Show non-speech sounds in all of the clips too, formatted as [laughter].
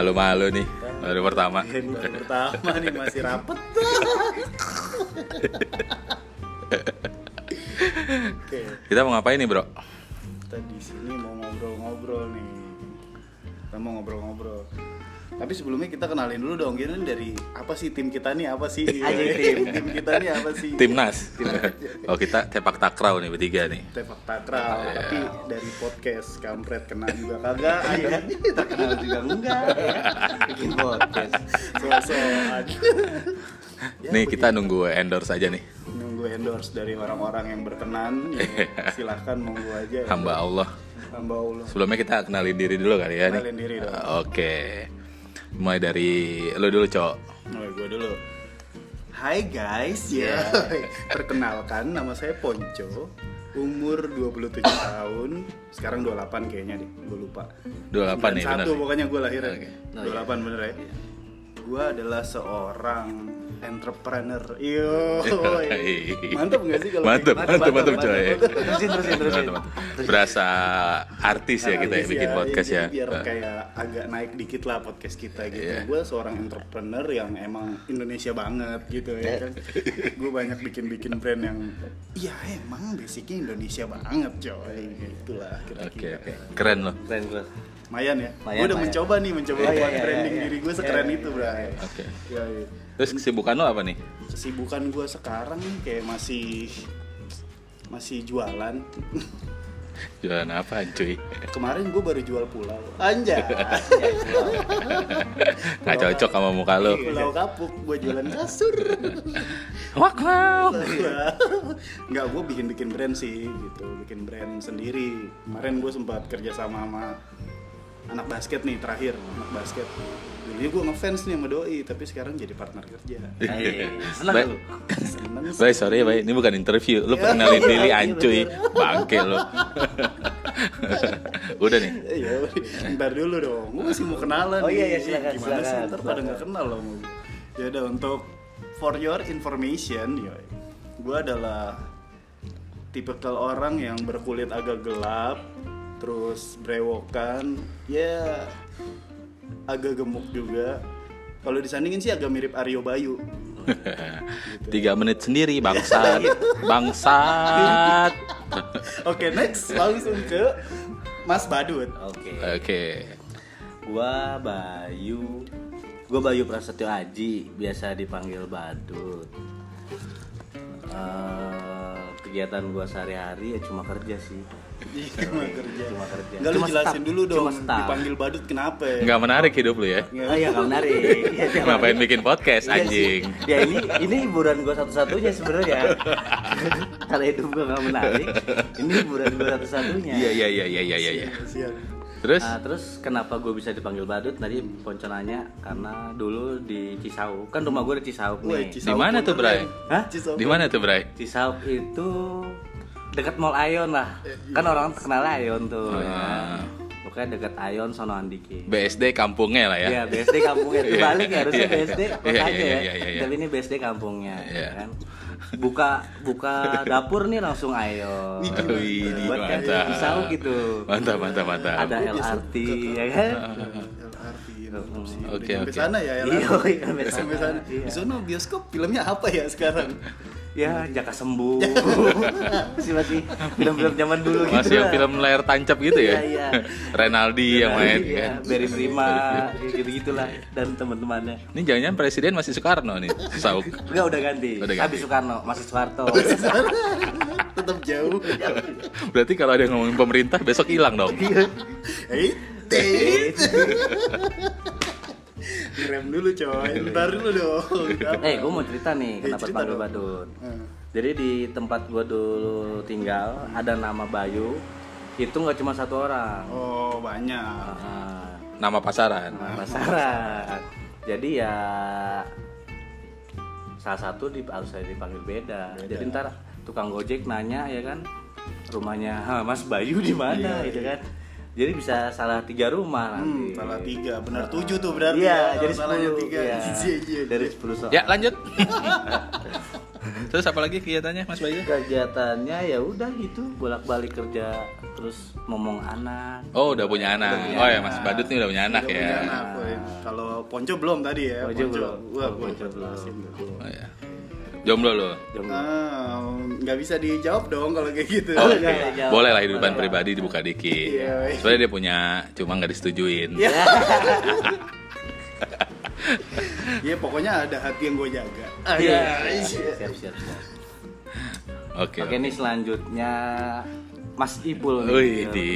Malu-malu nih baru pertama. Baru pertama nih masih rapet. [laughs] Oke, Kita mau ngapain nih, Bro? kita di sini mau ngobrol-ngobrol nih. Kita mau ngobrol-ngobrol. Tapi sebelumnya kita kenalin dulu dong, gini dari apa sih tim kita nih apa sih? Aja tim. [laughs] tim kita nih apa sih? Timnas. oh, kita sepak takraw nih bertiga nih. Tefak takraw, tapi dari podcast kampret kena juga kagak. [laughs] Iya, terkenal juga enggak. Bikin podcast. So-soan. Nih kita nunggu endorse aja nih. Nunggu endorse dari orang-orang yang berkenan. ya, silahkan monggo aja. ya. Hamba Allah. Hamba Allah. Sebelumnya kita kenalin diri dulu kali ya nih. Kenalin diri dong. Oke. Mulai dari lo dulu, Cok. Oh, gue dulu. Hai guys, ya. Perkenalkan nama saya Ponco. Umur 27 tahun. Sekarang 28 kayaknya deh, gue lupa. 28 nih, bener. Satu pokoknya gue lahirnya. Oke. Oh, iya. 28 bener ya. Gue adalah seorang entrepreneur. [laughs] Iyo. Mantap gak sih kalau mantep, gitu? mantep, coy. Terusin, terusin, terusin. Mantep, mantep. Berasa artis ya kita ya bikin ya, podcast ya. Biar kayak agak naik dikit lah podcast kita gitu. Iya. Gue seorang entrepreneur yang emang Indonesia banget gitu ya kan. [laughs] gue banyak bikin-bikin brand yang iya emang basicnya Indonesia banget coy. Itulah Oke, kira-kira. oke. Keren loh. Keren gue. Lumayan ya. Lumayan, gue udah lumayan. mencoba nih mencoba iya, buat iya, branding iya, diri gue iya. sekeren Iya, itu, iya, Bray. iya. Oke. Iya, iya. Terus kesibukan lo apa nih? Kesibukan gue sekarang kayak masih masih jualan. Jualan apa, cuy? Kemarin gue baru jual pulau. Anjay. [laughs] Gak cocok sama muka lo. pulau kapuk, gue jualan kasur. Wak, wow. Nggak, gue bikin-bikin brand sih gitu, bikin brand sendiri. Kemarin gue sempat kerja sama sama anak basket nih terakhir, anak basket. Dulunya gue ngefans nih sama doi, tapi sekarang jadi partner kerja. Seneng Baik. lu. Baik, sorry ya, baik. Ini bukan interview. Lo perkenalin diri ancuy. Bangke lo. Udah nih. Iya, ntar dulu dong. Gue masih mau kenalan. Oh, iya, iya, silakan, Gimana sih? silakan, Ntar pada nggak kenal gue. Ya udah untuk for your information, yoy. Gue adalah tipikal orang yang berkulit agak gelap, terus brewokan, ya agak gemuk juga. Kalau disandingin sih agak mirip Aryo Bayu. [laughs] Tiga menit sendiri, bangsat. [laughs] Bangsat. [laughs] Oke, next langsung ke Mas Badut. Oke. Oke. Gua Bayu. Gua Bayu Prasetyo Aji, biasa dipanggil Badut. Eh, kegiatan gua sehari-hari ya cuma kerja sih. Cuma kerja. Cuma kerja. Enggak lu Cuma jelasin dulu dong. Cuma staff. Dipanggil Badut kenapa? ya? Nggak menarik hidup lu ya? Oh iya, kamu menarik. [laughs] Iya, Ngapain bikin podcast, Iya sih. anjing? Ya ini ini hiburan gue satu-satunya sebenarnya. Kalau hidup gue nggak menarik, ini hiburan gue satu-satunya. Iya, iya, iya, iya, iya, iya. Siap. Terus? Nah, terus kenapa gue bisa dipanggil badut? Tadi Ponco nanya karena dulu di Cisauk kan rumah gue di Cisauk Woi, nih. Di mana tuh. Bray? Hah? Cisauk. Di mana tuh, Bray? Cisauk itu dekat Mall Ayon lah. Kan orang terkenal Ayon tuh. ya. Ah. Pokoknya dekat Ayon sono Andiki. BSD kampungnya lah ya. Iya, BSD kampungnya itu Iya. balik ya harusnya Iya, BSD iya, kotanya iya, ya. iya, iya, iya. Tapi ini BSD kampungnya Iya. ya kan. Buka buka dapur nih langsung ayo. Wih, Buat kan pisau gitu. Mantap, mantap, mantap. Ada LRT ya kan. Oke, nyampe oke. sana ya Iya, LRT. iya, sampai sampai sana. Iya. Di sana bioskop filmnya apa ya sekarang? Ya, Jaka Sembuh. [laughs] masih masih film-film zaman dulu gitu. Masih yang lah. film layar tancap gitu ya? Iya, iya. [laughs] Renaldi yang main Iya, kan. Barry Prima, gitu-gitulah dan teman-temannya. Ini jangan-jangan presiden masih Soekarno nih, Sauk. Enggak udah ganti. Udah ganti. Habis Soekarno, masih Soeharto. [laughs] Tetap jauh. Berarti kalau ada yang ngomongin pemerintah besok hilang dong. Direm dulu coy, ntar dulu dong. [laughs] Eh, gue mau cerita nih Eh, kenapa cerita panggil. Badut. Hmm. Jadi di tempat gue dulu tinggal ada nama Bayu. Itu nggak cuma satu orang. Oh banyak. Nama pasaran. nama pasaran. Jadi ya salah satu di, harus saya dipanggil beda. Jadi ntar tukang gojek nanya ya kan rumahnya "Hah, Mas Bayu di mana Iya, gitu kan. Jadi bisa salah tiga rumah Hmm, nanti. salah tiga, benar tujuh tuh berarti. Iya, ya, jadi salahnya sepuluh. tiga. Iya, [laughs] Iya, iya, dari iya. sepuluh soal. Ya lanjut. [laughs] Terus apa lagi kegiatannya Mas Bayu? kegiatannya ya udah gitu bolak-balik kerja terus ngomong anak Oh udah punya anak. Oh ya Mas Badut nih udah punya anak Udah ya. punya anak. Kalau Ponco belum tadi ya. Ponco belum. Wah, gua Ponco belum. dulu. Oh, ya. Jomblo lo. Jomblo. Ah, nggak bisa dijawab dong kalau kayak gitu. Oh, iya, iya, jawab. boleh lah kehidupan pribadi dibuka dikit. Iya, iya. Soalnya dia punya, cuma nggak disetujuin. Iya. [laughs] Ya pokoknya ada hati yang gue jaga. Ah, Iya. iya. siap siap siap Oke. oke nih selanjutnya Mas Ipul nih Wih, di.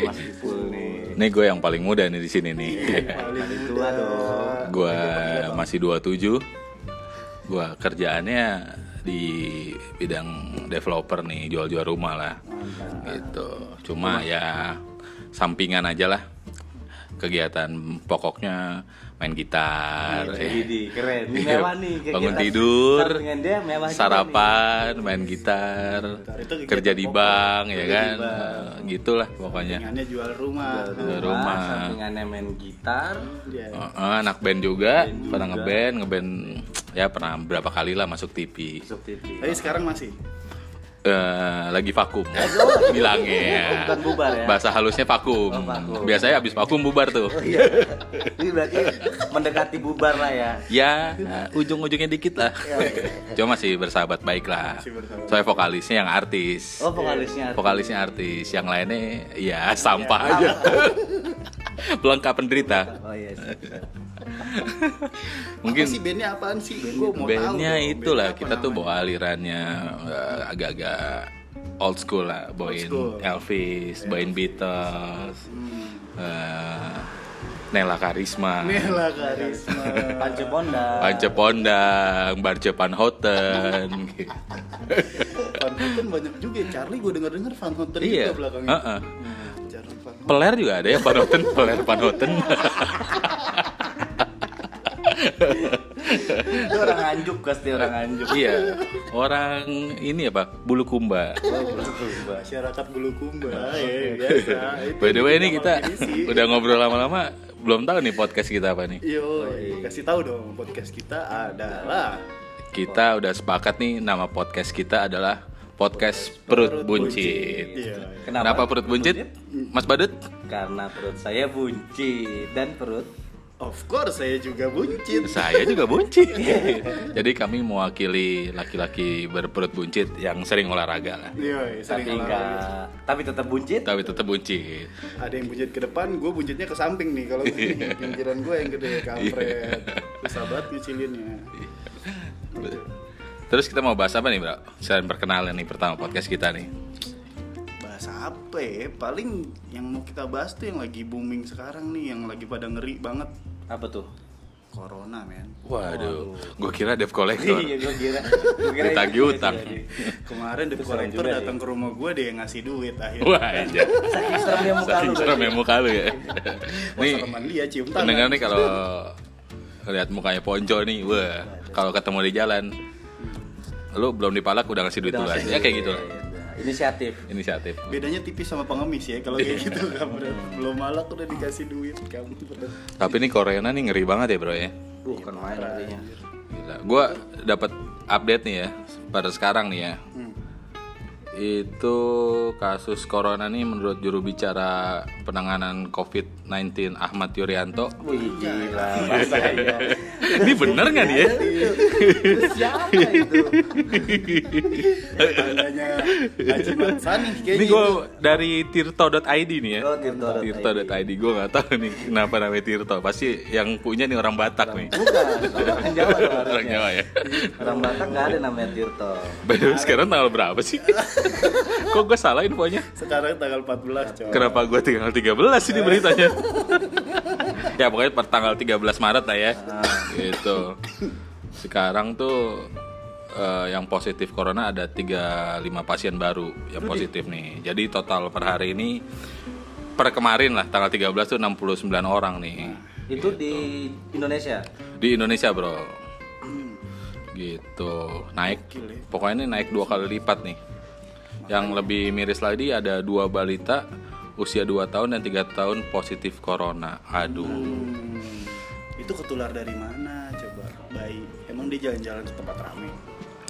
Mas Ipul nih Ini gue yang paling muda nih di sini nih. Paling tua dong. gue masih 27. Gue kerjaannya di bidang developer nih, jual-jual rumah lah. Gitu. Cuma ya sampingan aja lah. Kegiatan pokoknya main gitar, ya. Widih, keren. Iya, mewah nih. bangun tidur, dia mewah sarapan, main gitar, Itu kerja di bank ya kan, di bank. Eh, gitulah pokoknya. Sampingannya jual rumah. nih. Jual rumah. Sampingannya main gitar. Iya. Eh, anak band juga, Band pernah ngeband, ngeband ya pernah berapa kali lah masuk TV. Masuk TV. Tapi sekarang masih. Eh, lagi vakum bilangnya Bukan bubar ya? bahasa halusnya vakum. Oh, vakum. biasanya habis vakum bubar tuh Iya. Ini berarti mendekati bubar lah ya. ya ujung-ujungnya dikit lah Iya, iya. cuma masih bersahabat baik lah bersahabat. soalnya vokalisnya yang artis Oh, vokalisnya. vokalisnya artis yang lainnya ya sampah aja [laughs] pelengkap penderita Oh iya. Mungkin Apa sih bandnya apaan sih? Gue mau tahu. bandnya dong, itulah apa kita tuh namanya? bawa alirannya eh, agak-agak old school lah bawain school. Elvis bawain Beatles Hmm. eh, Nela Karisma Nela Karisma. Pancu Pondang. Pance Pondang Barce Panhoten [laughs] Van Houten banyak juga. ya. Charlie gue denger dengar Van Houten iya juga belakangnya. Van Houten. peler juga ada ya Panhoten peler Panhoten [laughs] Itu orang anjuk pasti orang anjuk. iya orang ini apa bulu kumba Masyarakat Bulukumba ya biasa. Itu by the way ini kita udah ngobrol lama-lama belum tahu nih podcast kita apa nih Yo, kasih tahu dong podcast kita adalah Kita udah sepakat nih nama podcast kita adalah podcast perut buncit. Iya. Kenapa perut buncit? Mas Badut? Karena perut saya buncit dan perut Of course saya juga buncit. Saya juga buncit. [laughs] Jadi kami mewakili laki-laki berperut buncit yang sering olahraga lah. Iya, tapi sering olahraga. enggak tapi tetap buncit. Tapi tetap buncit. Ada yang buncit ke depan, gue buncitnya ke samping nih. Kalau gini, [laughs] pinggiran gue yang gede, kampret. Susah banget nyucilinnya. Terus kita mau bahas apa nih, Bro? Selain perkenalan nih pertama podcast kita nih. Bahas apa ya? Paling yang mau kita bahas tuh yang lagi booming sekarang nih, yang lagi pada ngeri banget. Apa tuh? Corona, men. Waduh, gue kira debt collector. Iya, gua kira. [laughs] Gua kira Ditagih itu utang. jadi. Kemarin debt Itu keren collector datang ke rumah gue, dia yang ngasih duit akhirnya. Wah, aja. Saking seremnya muka Saking lu. serem ya muka lu ya. Nih, dia cium tangan. pendengar nih kalau lihat mukanya Ponco nih, wah, kalau ketemu di jalan, lu belum dipalak udah ngasih duit duluan. ngasih Ya kayak gitu lah. Inisiatif. Inisiatif. Bedanya tipis sama pengemis ya, kalau kayak gitu kampret. Belum malak udah dikasih duit, kampret. Tapi nih Korea nih ngeri banget ya, Bro ya. Uh, kan main artinya. Gila. Gua dapat update nih ya pada sekarang nih ya. Hmm. Itu kasus corona nih menurut juru bicara penanganan COVID-19 Ahmad Yuryanto. Wih, gila. Ya. Ini bener nggak nih ya? Itu siapa itu? Ini gue dari tirto.id nih ya. Oh, Tirto.id. Tirto.id gue nggak tahu nih kenapa namanya Tirto. Pasti yang punya nih orang Batak nih. Bukan, orang Jawa Orang. Jawa ya. Orang Batak nggak ada namanya Tirto. By sekarang tanggal berapa sih? [laughs] Kok gue salah infonya? Sekarang tanggal 14, coy. Kenapa gue tinggal 13 ini beritanya? [laughs] ya pokoknya per tanggal 13 Maret lah ya. Gitu. Sekarang tuh eh, yang positif corona ada 35 pasien baru yang positif nih. Jadi total per hari ini per kemarin lah tanggal 13 tuh 69 orang nih. Itu di Indonesia. Di Indonesia, Bro. Gitu. Naik ya. pokoknya ini naik dua kali lipat nih. Yang lebih miris lagi ada dua balita usia 2 tahun dan tiga tahun positif corona. Aduh. Hmm, itu ketular dari mana coba? Bayi. Emang dia jalan-jalan ke tempat rame.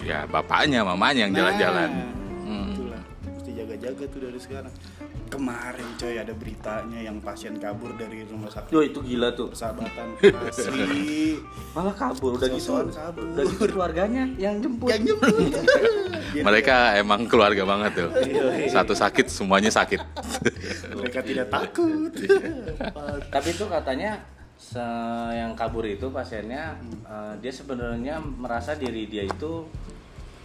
Ya bapaknya, mamanya yang jalan-jalan. Hmm. Itulah, mesti jaga-jaga tuh dari sekarang. Kemarin coy ada beritanya yang pasien kabur dari rumah sakit Yo itu gila tuh. persahabatan [laughs] asli. Malah kabur udah gitu. Kabur. Udah gitu keluarganya yang jemput. Yang jemput. Biar [laughs] Mereka emang keluarga banget tuh. Satu sakit, semuanya sakit. mereka tidak takut. Tapi itu katanya se- yang kabur itu pasiennya eh, dia sebenarnya merasa diri dia itu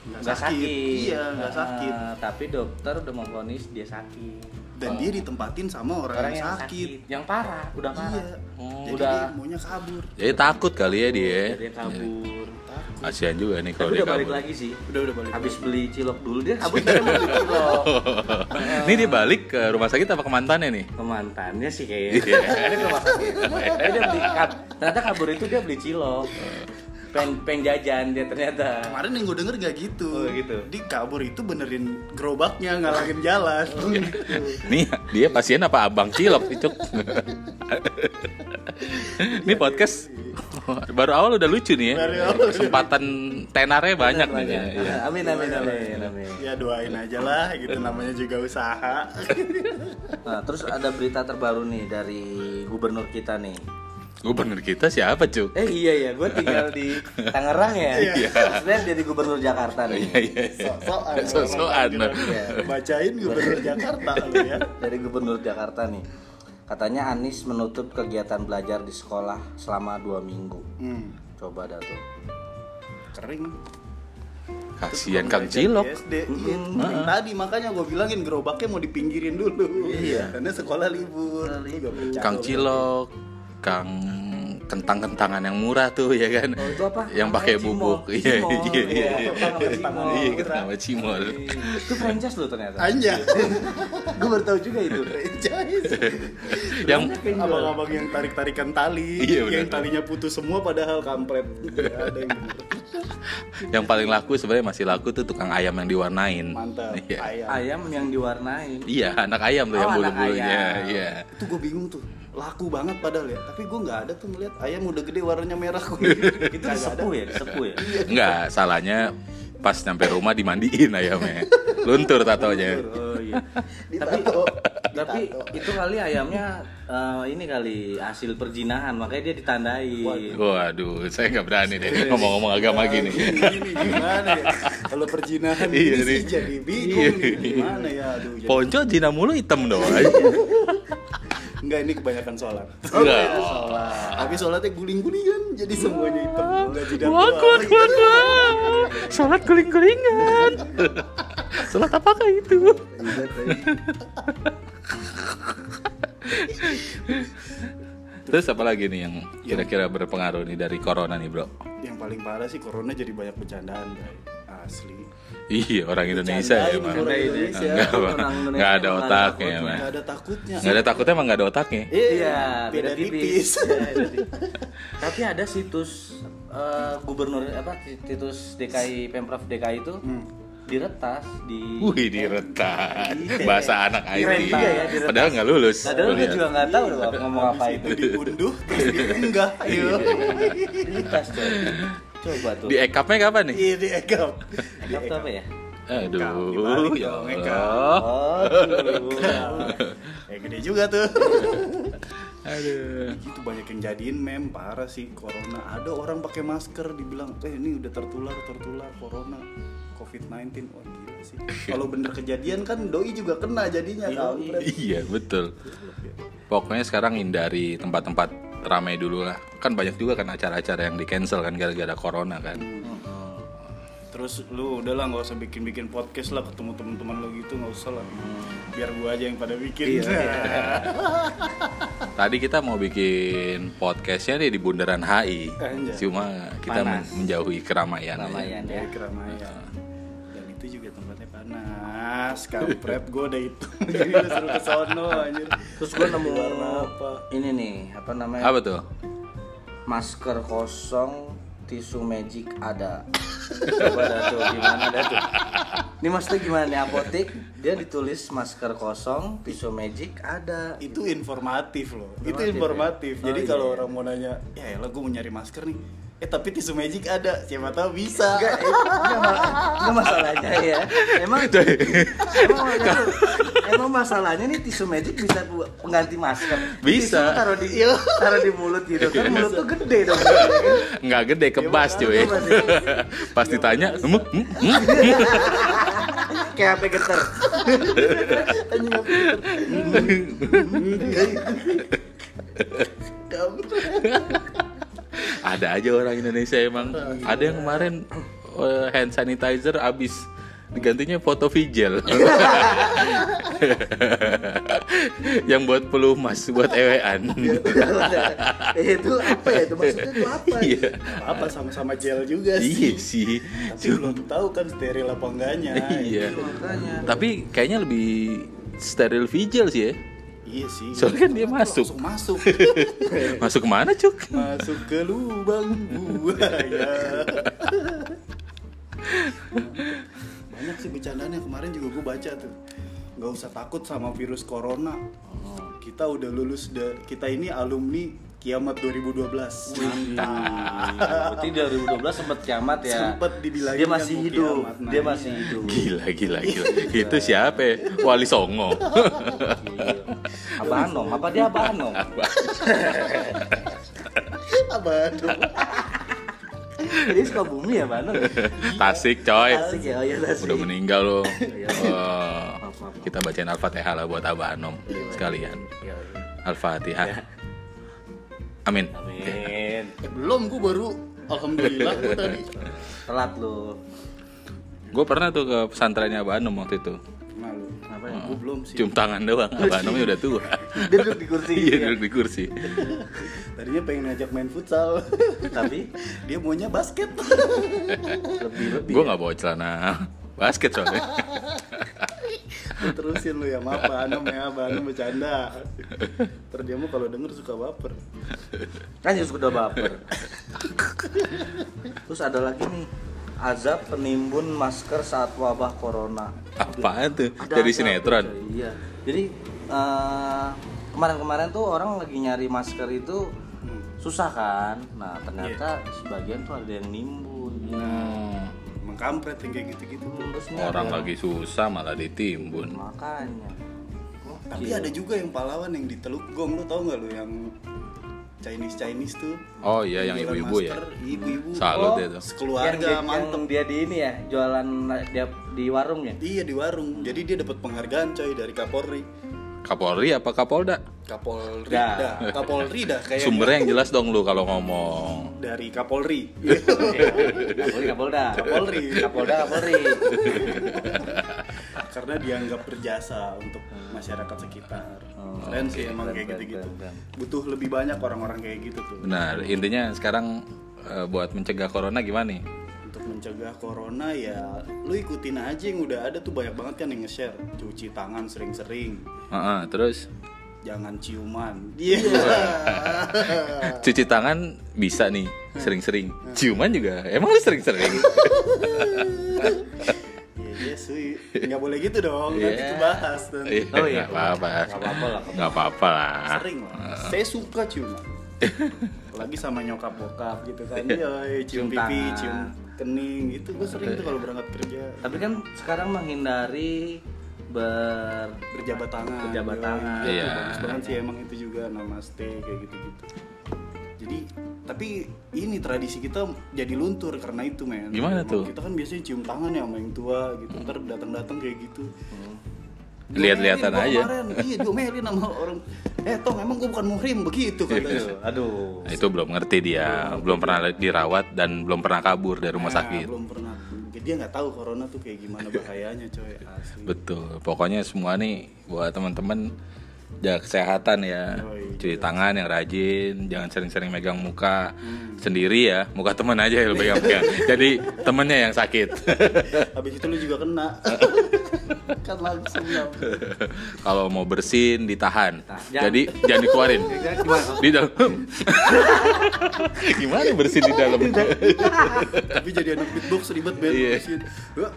Nggak nggak sakit. sakit. Iya, nggak Eh, sakit. tapi dokter udah memvonis dia sakit. Dan dia ditempatin sama orang, Orang yang sakit. yang parah, udah parah. Iya. Hmm, Jadi udah dia maunya kabur. Jadi takut kali ya dia. dia kabur. Kasihan juga nih kalau dia udah balik kabur. lagi sih. Udah udah balik. Habis beli cilok dulu dia kabur dari mau beli cilok. Ini dia balik ke rumah sakit apa ke mantannya nih? Ke mantannya sih Iya. [laughs] kayaknya. Ini ke rumah sakit. Dia beli kab- ternyata kabur itu dia beli cilok. Pen, pen jajan dia ternyata. Kemarin yang gue denger gak gitu. Oh, gitu. Di kabur itu benerin gerobaknya ngalangin jalan. Oh, gitu. [laughs] Nih dia pasien apa abang cilok Cuk? [laughs] Ini podcast baru awal udah lucu nih ya. Baru awal. Kesempatan tenarnya banyak nih. ya. Iya. Amin amin amin amin. ya doain aja lah gitu namanya juga usaha. Nah, terus ada berita terbaru nih dari gubernur kita nih. Gubernur kita siapa Cuk? Eh iya ya, gue tinggal di Tangerang ya. Iya. Sebenarnya jadi gubernur Jakarta nih. Iya iya. Sok-sokan. Sok-sokan. Iya. Bacain gubernur Jakarta lu ya. Dari gubernur Jakarta nih. Katanya Anies menutup kegiatan belajar di sekolah selama dua minggu. Hmm. Coba dah tuh. Kering. Kasihan Kang Cilok. di SD. Iya, kering tadi makanya gue bilangin gerobaknya mau dipinggirin dulu. Iya. Karena sekolah libur. Bercanda. Kang Cilok, Kang kentang-kentangan yang murah tuh ya kan. Oh, itu apa? Yang pakai bubuk. [laughs] Iya iya iya. [laughs] iya. Kentang sama Iya, Cimol. kita nama Cimol. Itu franchise loh ternyata. Anjay. [laughs] gue baru tahu juga itu. Franchise. Yang abang-abang yang tarik-tarikan tali, Iya, yang talinya putus semua padahal kampret. Ada yang bener. yang paling laku sebenarnya masih laku tuh tukang ayam yang diwarnain. Mantap. Iya. Ayam. Ayam yang diwarnain. Iya, anak ayam tuh Oh, yang bulu-bulunya. Iya. Itu gue bingung tuh. Laku banget padahal ya. Tapi gue nggak ada tuh ngeliat ayam udah gede warnanya merah [laughs] kuning. Itu disepuh ya, disepuh ya. Enggak, salahnya pas nyampe rumah dimandiin ayamnya. Luntur tatonya. Oh iya. tapi Ditato. tapi itu kali ayamnya eh, ini kali hasil perjinahan makanya dia ditandai. Waduh, saya nggak berani deh ngomong-ngomong agama gini. Ini gimana ya? Kalau perjinahan Iya ini sih jadi bingung nih. Gimana ya? Aduh, jadi... Ponco jina mulu hitam doang. Enggak, ini kebanyakan sholat. Enggak. Tapi sholatnya guling-gulingan, jadi semuanya hitam. Enggak jidat Wah, kuat, kuat, kuat. Salat guling-gulingan. Salat apakah itu? Terus apa lagi nih yang kira-kira berpengaruh nih dari corona nih bro? Yang paling parah sih corona jadi banyak bercandaan, guys. Asli. Iya orang Indonesia ya emang. orang Indonesia. Enggak, Bang. Orang Indonesia Nggak ada emang nggak ada otaknya takutnya. emang. Enggak ada takutnya. Nggak ada takutnya emang nggak ada otaknya. Iya, beda tipis. Iya, tipis. [laughs] Tapi ada situs eh, gubernur apa situs DKI Pemprov DKI itu diretas di Wih diretas bahasa anak IT. Ya, diretas. Padahal nggak lulus. Padahal gue juga nggak tahu loh ngomong apa itu. Diunduh terus diunggah. Ayo. Diretas coy. [laughs] Coba tuh. Di ekapnya kapan nih? Iya, di ekap. Ekap tuh apa ya? Aduh, dibalik ya Allah. Oh, Eh gede juga tuh. [laughs] Aduh. Itu banyak yang jadiin meme parah sih corona. Ada orang pakai masker dibilang, "Eh, ini udah tertular, tertular corona." COVID-19 oh gila sih. Kalau bener kejadian kan doi juga kena jadinya kampret. Iya betul. Pokoknya sekarang hindari tempat-tempat ramai dulu lah. Kan banyak juga kan acara-acara yang di cancel kan gara-gara corona kan. Terus lu udahlah nggak usah bikin-bikin podcast lah ketemu teman-teman lo gitu nggak usah lah. Biar gua aja yang pada bikin. [laughs] Tadi kita mau bikin podcastnya nih di Bundaran HI. Anjay. Cuma kita Panas. menjauhi keramaian. Keramaian ya. Keramaian. Dan itu juga tempatnya panas. Kampret gua udah itu. [laughs] Jadi suruh ke sono anjir. Terus gue nemu Warna apa? ini nih apa namanya? Apa tuh? Masker kosong, tisu magic ada. Coba dah tuh gimana dah tuh. Ini maksudnya gimana nih apotek? Dia ditulis masker kosong, tisu magic ada. itu informatif loh itu Informatif, informatif ya? jadi Oh, kalau iya. orang mau nanya ya elah gue mau nyari masker nih eh tapi tisu magic ada siapa tahu bisa Enggak, enggak, ma- enggak masalahnya ya. Emang [laughs] emang, emang masalahnya nih tisu magic bisa bu- pengganti masker. Bisa. Tisu taruh di taruh di mulut gitu kan mulut tuh gede dong. nggak gede kebas cuy kebas, ya. pas ditanya "Hmm, hmm, hmm?" Kayak apa geter. Anjing, apa gitu? [laughs] ada aja orang Indonesia emang. Ada yang kemarin eh, hand sanitizer habis. Digantinya foto vigil [laughs] yang buat pelumas buat ewean. [laughs] Itu apa ya? Itu maksudnya itu apa? [laughs] iya. Apa sama-sama gel juga iya sih. Sih tapi belum tahu kan steril apa enggaknya. Iya. Makanya. tapi kayaknya lebih steril vigil sih ya iya sih soalnya kan dia masuk masuk masuk [laughs] masuk ke mana cuk masuk ke lubang buaya [laughs] banyak sih bercandaan yang kemarin juga gue baca tuh nggak usah takut sama virus corona kita udah lulus da- kita ini alumni kiamat 2012 Berarti 2012 sempat kiamat ya. Sempet dibilangin dia masih kan mau hidup. kiamat. Nah, dia iya. masih hidup. gila gila gila itu siapa ya? Wali Songo [laughs] Iya. Abah Anom, apa dia Abah Anom? apa tuh Jadi suka bumi ya Abah Anom. Tasik coy Asik ya, oh iya asik. udah meninggal loh Iya. Oh, Maaf, maaf. kita bacain Al-Fatihah lah buat Abah Anom sekalian Iya, iya. Al-Fatihah Amin Amin. eh, belum gue baru alhamdulillah gue tadi Telat lu. gue pernah tuh ke pesantrennya Abah Anom waktu itu Apa ya? gue belum sih. Cium tangan doang. [laughs] Abah Anomnya udah tua? [laughs] Dia duduk di kursi. iya ya. duduk di kursi. Tadinya pengen ngajak main futsal. [laughs] Tapi dia maunya basket. Lebih lebih. gue nggak bawa celana. Basket soalnya. Terusin lu ya maaf Mbak Anom ya. Mbak Anom bercanda. Ntar dia mah kalau denger suka baper. Kan udah baper. Terus ada lagi nih azab penimbun masker saat wabah corona. apaan tuh Ada dari sinetron tuh. Iya. Jadi eh, kemarin-kemarin tuh orang lagi nyari masker itu susah kan. Nah ternyata sebagian tuh ada yang nimbun. Hmm, Emang kampret yang kayak gitu-gitu orang ada- lagi susah malah ditimbun makanya. Tapi ada juga yang pahlawan yang di Teluk Gong Lu tau gak lu yang Chinese-Chinese tuh oh iya yang ibu-ibu ya Ibu-ibu salut Oh. ya tuh Sekeluarga yang, dia, mantep dia di ini ya jualan dia di warungnya. Iya di warung Jadi dia dapat penghargaan coy dari Kapolri Kapolri apa Kapolda Kapolri Dah. dah Kapolri dah kayaknya sumbernya yang jelas dong lu kalau ngomong Dari Kapolri Kapolri, Kapolda. Kapolri. Kapolda, Kapolri. Karena dianggap berjasa untuk masyarakat sekitar. Oh, Keren sih oke, emang kayak gitu-gitu. Butuh lebih banyak orang-orang kayak gitu tuh. Benar. Intinya sekarang eh, buat mencegah corona gimana nih? Untuk mencegah corona ya lu ikutin aja yang udah ada tuh. Banyak banget kan yang nge-share. Cuci tangan sering-sering. Heeh, terus? Jangan ciuman. Iya. [laughs] Cuci tangan bisa nih sering-sering. Ciuman juga. Emang lu sering-sering [laughs] iya iya sih. Nggak boleh gitu dong nanti Iya. kita bahas nanti. Iya, Oh, iya. nggak apa-apa. Nggak apa-apa lah. nggak apa-apa lah. Sering lah. Saya suka ciuman apalagi sama nyokap bokap gitu kan. Iya. Cium Cium pipi tangan. cium kening itu gue sering tuh kalau berangkat kerja. Tapi kan sekarang menghindari ber berjabat tangan. Berjabat Yoi, tangan. Iya. bagus banget sih emang itu juga namaste kayak gitu gitu jadi tapi ini tradisi kita jadi luntur karena itu men. Gimana tuh? kita kan biasanya cium tangan ya sama yang tua gitu ntar datang datang kayak gitu. Lihat-lihatan Diomelin gua aja. kemarin, iya diomelin sama orang. Eh tong emang gue bukan muhrim begitu katanya. Aduh. Nah, itu belum ngerti dia. Belum pernah dirawat dan belum pernah kabur dari rumah Nah, sakit. belum pernah. Dia nggak tahu corona tuh kayak gimana bahayanya coy. Asli. Betul. Pokoknya semua nih buat teman-teman jaga kesehatan ya. Yoi, cuci tangan yang rajin jangan sering-sering megang muka sendiri ya. Muka teman aja yang pegang-pegang [laughs] jadi temennya yang sakit. Habis itu lu juga kena [laughs] kan langsung [laughs] kalau mau bersin ditahan Jangan- jadi jangan dikeluarin [laughs] Gimana? di dalam [laughs] gimana bersin di dalam tapi jadi anak beatbox ribet banget Iya. Wah,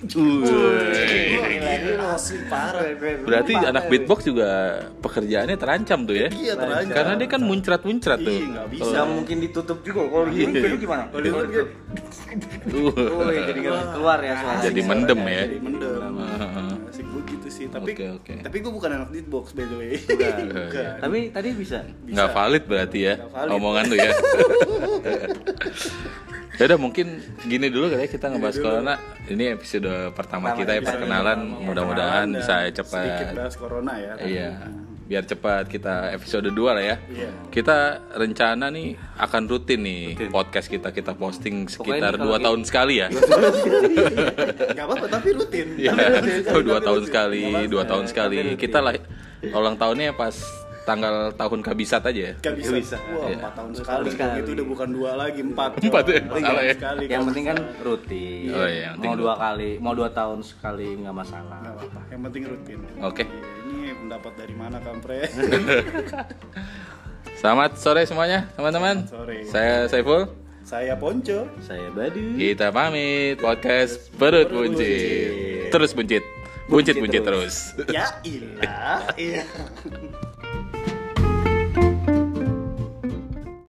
Gila, ini asli parah. Berarti anak beatbox juga pekerjaannya terancam tuh ya? Iya terancam. Karena dia kan muncrat-muncrat tuh. Iya, bisa. Mungkin ditutup juga. Kalau Iya. lu gimana? Kalau jadi nggak keluar ya suara. Jadi mendem ya. jadi mendem. Tapi Oke, oke. tapi gue bukan anak beatbox by the way. Bukan. [laughs] Bukan. Tapi tadi bisa. Nggak valid berarti ya valid. omongan lu ya. [laughs] ya udah mungkin gini dulu kali ya kita ngebahas corona. Ini episode pertama kita ya perkenalan. pertama. Mudah-mudahan bisa Sedikit cepat. bahas corona ya. Iya. Biar cepat kita episode 2 lah ya. Iya. Kita rencana nih akan rutin nih podcast kita kita posting sekitar kalau dua gitu- tahun sekali ya. [laughs] Gak apa-apa tapi rutin. Iya, oh, dua tahun sekali, Nggak dua apa-apa. tahun sekali. Kita lah ulang tahunnya pas tanggal tahun kabisat aja ya. Bisa. Wah, Iya. empat tahun sekali. sekali. Itu udah bukan dua lagi, empat. Empat ya? Empat Salah ya? sekali. Yang penting kan rutin. Oh, iya, yang penting mau dua kali, mau dua tahun sekali nggak masalah. Gak apa-apa. Yang penting rutin. Oke. Iya, Ini pendapat dari mana kampre? [laughs] Selamat sore semuanya, teman-teman. Sore. Saya Saiful. Saya Ponco. Saya Badu. Kita pamit podcast perut buncit. Terus buncit. Buncit buncit terus. Ya ilah. Iya. [laughs]